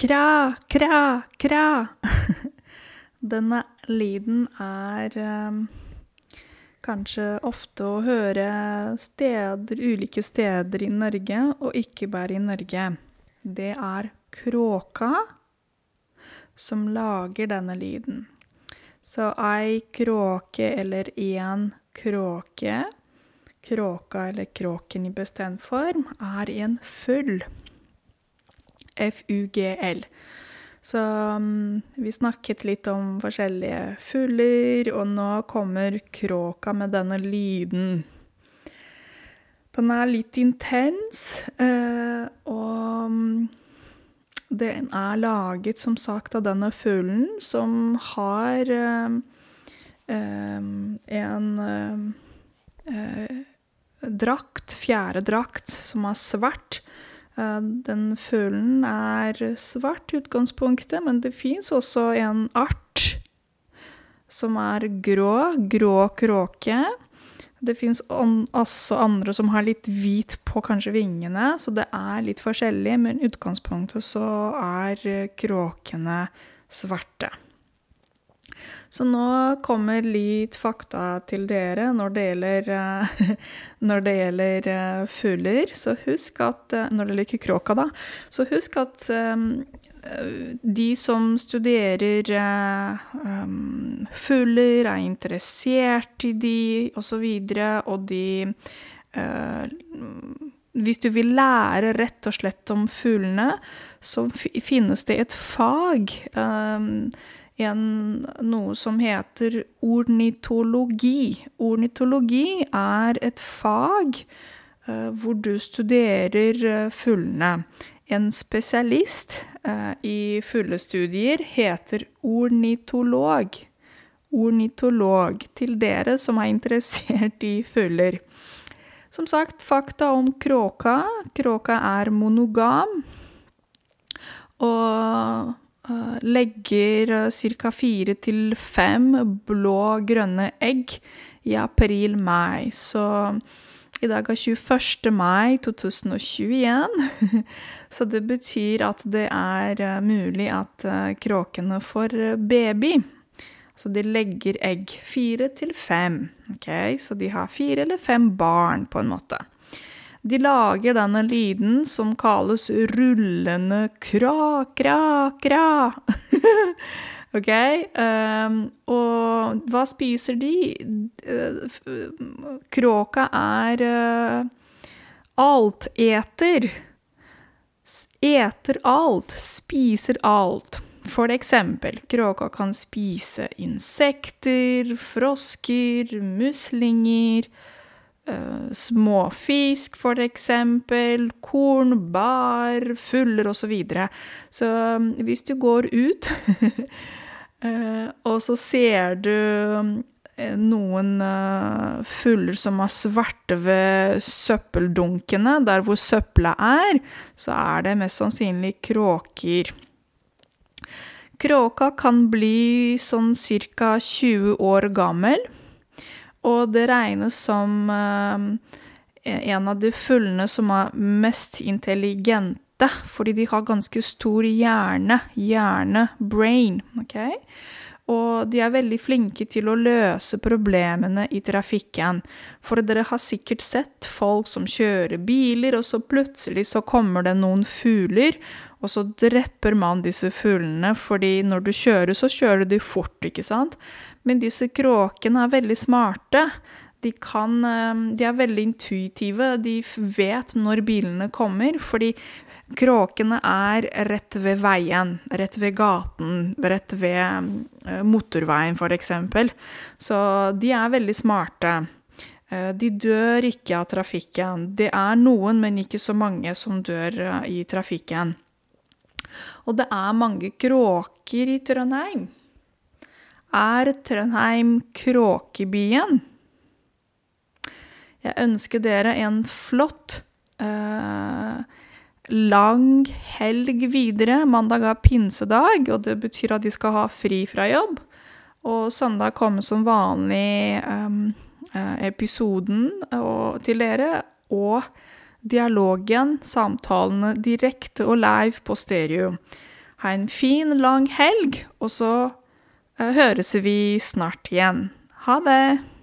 Kra, kra, kra. Denne lyden er um, kanskje ofte å høre steder, ulike steder i Norge, og ikke bare i Norge. Det er kråka som lager denne lyden. Så ei kråke eller én kråke, kråka eller kråken i bestemt form, er en fugl. F-u-g-l. Så um, vi snakket litt om forskjellige fugler, og nå kommer kråka med denne lyden. Den er litt intens, uh, og um, den er laget, som sagt, av denne fuglen som har uh, en uh, drakt, fjæredrakt, som er svart. Den fuglen er svart i utgangspunktet, men det fins også en art som er grå, grå kråke. Det fins også andre som har litt hvit på kanskje vingene, så det er litt forskjellig, men i utgangspunktet så er kråkene svarte. Så nå kommer litt fakta til dere når det gjelder, uh, når det gjelder uh, fugler. Så husk at uh, Når det gjelder kråka, da. Så husk at de som studerer fugler, er interessert i de, osv., og, og de hvis du vil lære rett og slett om fuglene, så finnes det et fag. En, noe som heter ornitologi. Ornitologi er et fag uh, hvor du studerer uh, fuglene. En spesialist uh, i fuglestudier heter ornitolog. Ornitolog til dere som er interessert i fugler. Som sagt, fakta om kråka. Kråka er monogam. Og Eh, legger uh, ca. fire til fem blå-grønne egg i april-mai. Så i dag er 21. mai 2021. Så det betyr at det er uh, mulig at kråkene får baby. Så de legger egg fire til fem. Okay? Så de har fire eller fem barn, på en måte. De lager denne lyden som kalles rullende kra, kra, kra. OK? Um, og hva spiser de? Kråka er uh, alteter. Eter alt, spiser alt. For eksempel, kråka kan spise insekter, frosker, muslinger uh, småfisk, for eksempel, korn, bar, fugler osv. Så, videre. så um, hvis du går ut, uh, og så ser du uh, noen uh, fugler som er svarte ved søppeldunkene, der hvor søpla er, så er det mest sannsynlig kråker. Kråka kan bli sånn ca. 20 år gammel. Og det regnes som uh, en av de fuglene som er mest intelligente, fordi de har ganske stor hjerne. Hjerne, brain. ok? Og de er veldig flinke til å løse problemene i trafikken. For dere har sikkert sett folk som kjører biler, og så plutselig så kommer det noen fugler, og så dreper man disse fuglene, fordi når du kjører, så kjører de fort, ikke sant? Men disse kråkene er veldig smarte. De, kan, eh, de er veldig intuitive. De vet når bilene kommer, fordi kråkene er rett ved veien, rett ved gaten, rett ved eh, motorveien, f.eks. Så de er veldig smarte. Eh, de dør ikke av trafikken. Det er noen, men ikke så mange, som dør i trafikken. Og det er mange kråker i Trondheim. Er Trondheim kråkebyen? Jeg ønsker dere en flott, eh, lang helg videre. Mandag er pinsedag, og det betyr at de skal ha fri fra jobb. Og søndag kommer som vanlig um, uh, episoden og, til dere, og dialogen, samtalene, direkte og live på stereo. Ha en fin, lang helg, og så høres vi snart igjen. Ha det!